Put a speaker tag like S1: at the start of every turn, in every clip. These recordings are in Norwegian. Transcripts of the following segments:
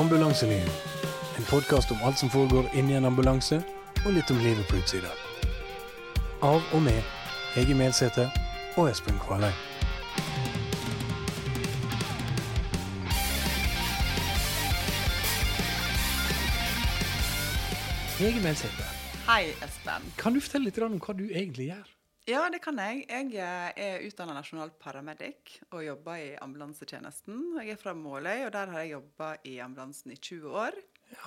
S1: Ambulanseliv. En podkast om alt som foregår inni en ambulanse, og litt om livet på utsida. Av og med Hege Melsæter og Espen Kvaløy. Hege Melsæter,
S2: Hei, Espen.
S1: kan du fortelle litt om hva du egentlig gjør?
S2: Ja, det kan jeg. Jeg eh, er utdanna nasjonal paramedic og jobber i ambulansetjenesten. Jeg er fra Måløy, og der har jeg jobba i ambulansen i 20 år.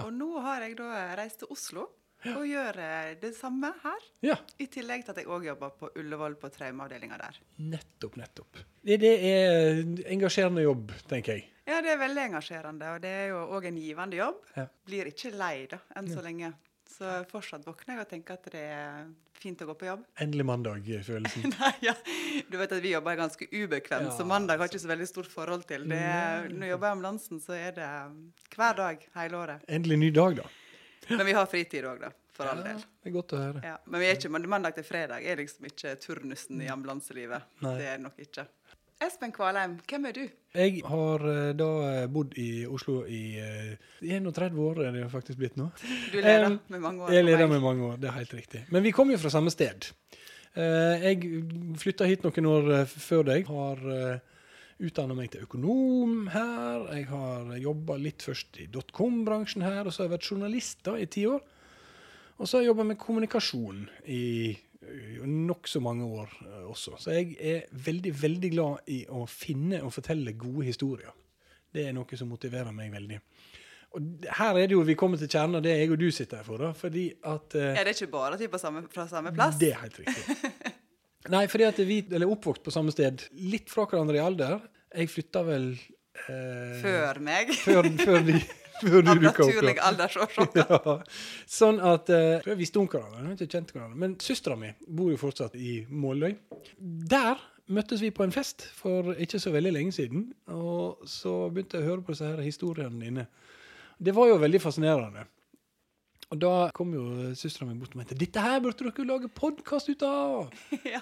S2: Og nå har jeg da reist til Oslo og gjør eh, det samme her.
S1: Ja,
S2: I tillegg til at jeg òg jobber på Ullevål på traumeavdelinga der.
S1: nettopp, nettopp. Det, det er engasjerende jobb, tenker jeg.
S2: Ja, det er veldig engasjerende, og det er jo òg en givende jobb.
S1: Ja.
S2: Blir ikke lei, da, enn så lenge. Så fortsatt våkner jeg og tenker at det er fint å gå på jobb.
S1: Endelig mandag-følelsen.
S2: Nei, ja. Du vet at vi jobber ganske ubekvemt, så mandag har ikke så veldig stort forhold til. Det er, når jeg jobber i ambulansen, så er det hver dag hele året.
S1: Endelig ny dag, da.
S2: Men vi har fritid òg, da. For all del.
S1: det er godt å høre.
S2: Ja. Men vi er ikke, mandag til fredag er liksom ikke turnusen i ambulanselivet.
S1: Nei.
S2: Det er det nok ikke. Espen Kvalheim, hvem er du?
S1: Jeg har eh, da eh, bodd i Oslo i eh, 31 år, er det faktisk blitt nå.
S2: Du er leder
S1: um,
S2: med mange år.
S1: Jeg er leder med mange år, det er helt riktig. Men vi kommer jo fra samme sted. Eh, Jeg flytta hit noen år eh, før deg. Har utdanna meg til økonom her. Jeg har jobba litt først i dotcom-bransjen her, og så har jeg vært journalist da i ti år. Og så har jeg jobba med kommunikasjon i eh, nokså mange år eh, også. Så jeg er veldig, veldig glad i å finne og fortelle gode historier. Det er noe som motiverer meg veldig. Og her er det jo vi kommer til kjernen av det jeg og du sitter her for. da, fordi at... eh,
S2: Er det ikke bare at vi er fra samme plass?
S1: det er helt riktig. Nei, fordi at vi er oppvokst på samme sted. Litt fra hverandre i alder. Jeg flytta vel eh,
S2: Før meg?
S1: før, før, de, før du dukka opp.
S2: naturlig aldersårsak.
S1: Ja, sånn at eh, Jeg visste om hverandre, ikke kjent hverandre. Men søstera mi bor jo fortsatt i Måløy. Der møttes vi på en fest for ikke så veldig lenge siden. Og så begynte jeg å høre på disse her historiene dine. Det var jo veldig fascinerende. Og da kom jo søstera mi bort og mente dette her burde dere lage podkast ut av!
S2: ja,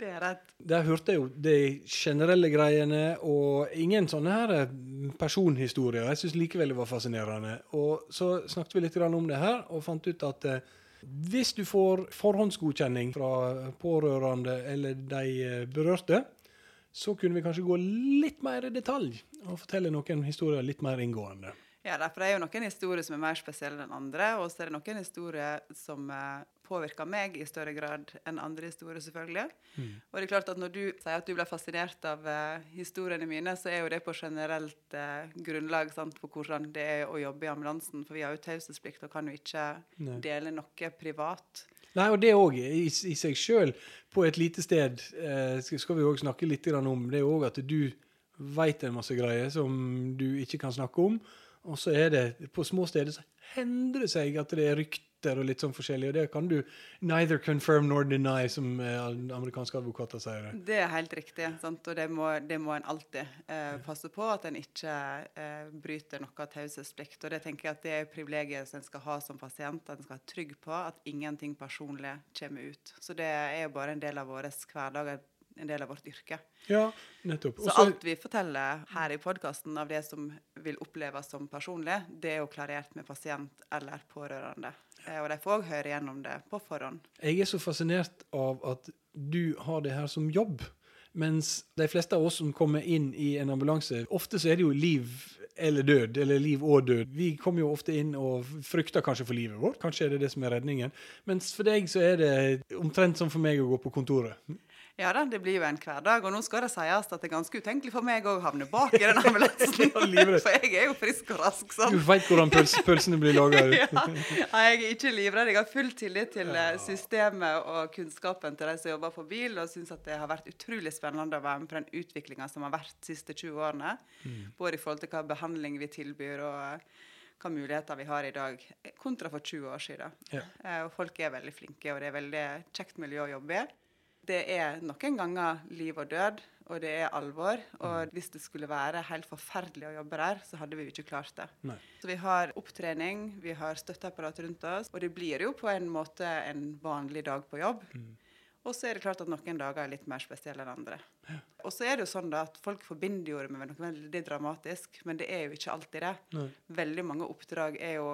S2: det er rett.
S1: Der hørte jeg jo de generelle greiene, og ingen sånne her eh, personhistorier. Jeg syns likevel det var fascinerende. Og så snakket vi litt om det her, og fant ut at eh, hvis du får forhåndsgodkjenning fra pårørende eller de eh, berørte, så kunne vi kanskje gå litt mer i detalj og fortelle noen historier litt mer inngående.
S2: Ja, for det er jo noen historier som er mer spesielle enn andre, og så er det noen historier som eh, påvirker meg i større grad enn andre historier, selvfølgelig. Og det er klart at når du sier at du ble fascinert av eh, historiene mine, så er jo det på generelt eh, grunnlag sant, for hvordan det er å jobbe i ambulansen, for vi har jo taushetsplikt og kan jo ikke
S1: Nei.
S2: dele noe privat.
S1: Nei, og det òg i, i seg sjøl, på et lite sted, eh, skal vi òg snakke litt om. Det er òg at du veit en masse greier som du ikke kan snakke om. Og så er det på små steder så hender det seg at det er rykter og litt sånn forskjellig. Og det kan du neither confirm nor deny, som eh, amerikanske advokater sier. det.
S2: Det er helt riktig, sant? og det må, det må en alltid eh, passe på at en ikke eh, bryter noe av taushetsplikt. Og det tenker jeg at det er privilegiet som en skal ha som pasient, at en skal være trygg på at ingenting personlig kommer ut. Så det er jo bare en del av vår hverdag, en del av vårt yrke.
S1: Ja, nettopp.
S2: Så alt vi forteller her i podkasten av det som vil oppleves som personlig, det er jo klarert med pasient eller pårørende. Eh, og de får òg høre gjennom det på forhånd.
S1: Jeg er så fascinert av at du har det her som jobb. Mens de fleste av oss som kommer inn i en ambulanse, ofte så er det jo liv eller død, eller liv og død. Vi kommer jo ofte inn og frykter kanskje for livet vårt. Kanskje er det det som er redningen. Mens for deg så er det omtrent som for meg å gå på kontoret.
S2: Ja da, det blir jo en hverdag. Og nå skal det sies at det er ganske utenkelig for meg å havne bak i den ambulansen. For jeg er jo frisk og rask,
S1: Du
S2: sant.
S1: veit hvordan pøls pølsene blir laga.
S2: Ja. Jeg er ikke livredd. Jeg har full tillit til eh, systemet og kunnskapen til de som jobber for bil, og syns at det har vært utrolig spennende å være med på den utviklinga som har vært de siste 20 årene. Både i forhold til hva behandling vi tilbyr, og eh, hva muligheter vi har i dag, kontra for 20 år siden.
S1: Ja.
S2: Eh, folk er veldig flinke, og det er veldig kjekt miljø å jobbe i. Det er noen ganger liv og død, og det er alvor. Og hvis det skulle være helt forferdelig å jobbe der, så hadde vi ikke klart det.
S1: Nei.
S2: Så vi har opptrening, vi har støtteapparat rundt oss, og det blir jo på en måte en vanlig dag på jobb. Og så er det klart at noen dager er litt mer spesielle enn andre. Og så er det jo sånn da at folk forbinder jo det med noe veldig dramatisk, men det er jo ikke alltid det.
S1: Nei.
S2: Veldig mange oppdrag er jo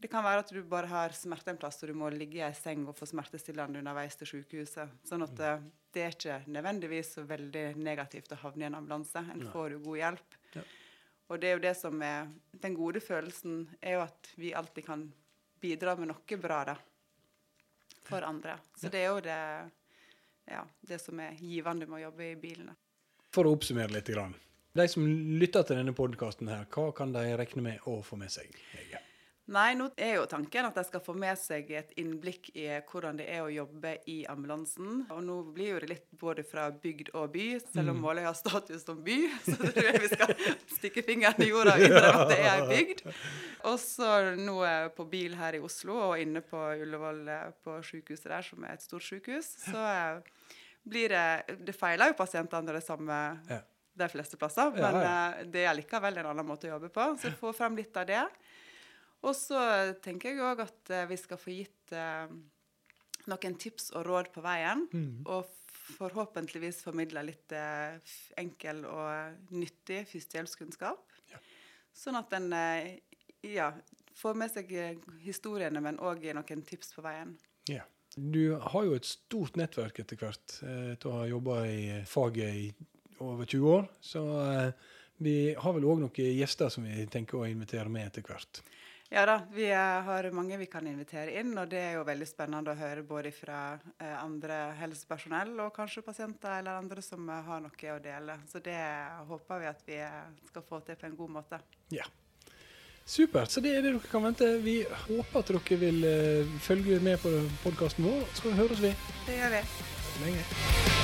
S2: Det kan være at du bare har smerte en plass, og du må ligge i ei seng og få smertestillende underveis til sykehuset. Sånn at mm. det er ikke nødvendigvis så veldig negativt å havne i en ambulanse. En får jo god hjelp.
S1: Ja.
S2: Og det er jo det som er Den gode følelsen er jo at vi alltid kan bidra med noe bra, da. For andre. Så det er jo det, ja, det som er givende med å jobbe i bilen.
S1: For å oppsummere litt. Grann. De som lytter til denne podkasten, hva kan de regne med å få med seg? Hege?
S2: Nei, nå er jo tanken at de skal få med seg et innblikk i hvordan det er å jobbe i ambulansen. Og nå blir jo det litt både fra bygd og by, selv om Måløy har status som by. Så tror jeg vi skal stikke fingeren i jorda og innrømme at det er ei bygd. Og så nå jeg på bil her i Oslo og inne på Ullevål eh, på sykehuset der, som er et stort sykehus, så eh, blir det Det feiler jo pasientene det samme de fleste plasser, men eh, det er likevel en annen måte å jobbe på. Så få frem litt av det. Og så tenker jeg òg at eh, vi skal få gitt eh, noen tips og råd på veien.
S1: Mm.
S2: Og forhåpentligvis formidle litt eh, enkel og nyttig førstehjelpskunnskap.
S1: Ja.
S2: Sånn at en ja, får med seg historiene, men òg noen tips på veien.
S1: Ja. Du har jo et stort nettverk etter hvert. eh, Etter å ha jobba i faget i over 20 år. Så vi har vel òg noen gjester som vi tenker å invitere med etter hvert.
S2: Ja da, vi eh, har mange vi kan invitere inn, og det er jo veldig spennende å høre både fra eh, andre helsepersonell og kanskje pasienter eller andre som eh, har noe å dele. Så det håper vi at vi skal få til på en god måte.
S1: Ja. Supert. Så det er det dere kan vente. Vi håper at dere vil følge med på podkasten vår. Så høres vi
S2: Det gjør vi.
S1: lenge.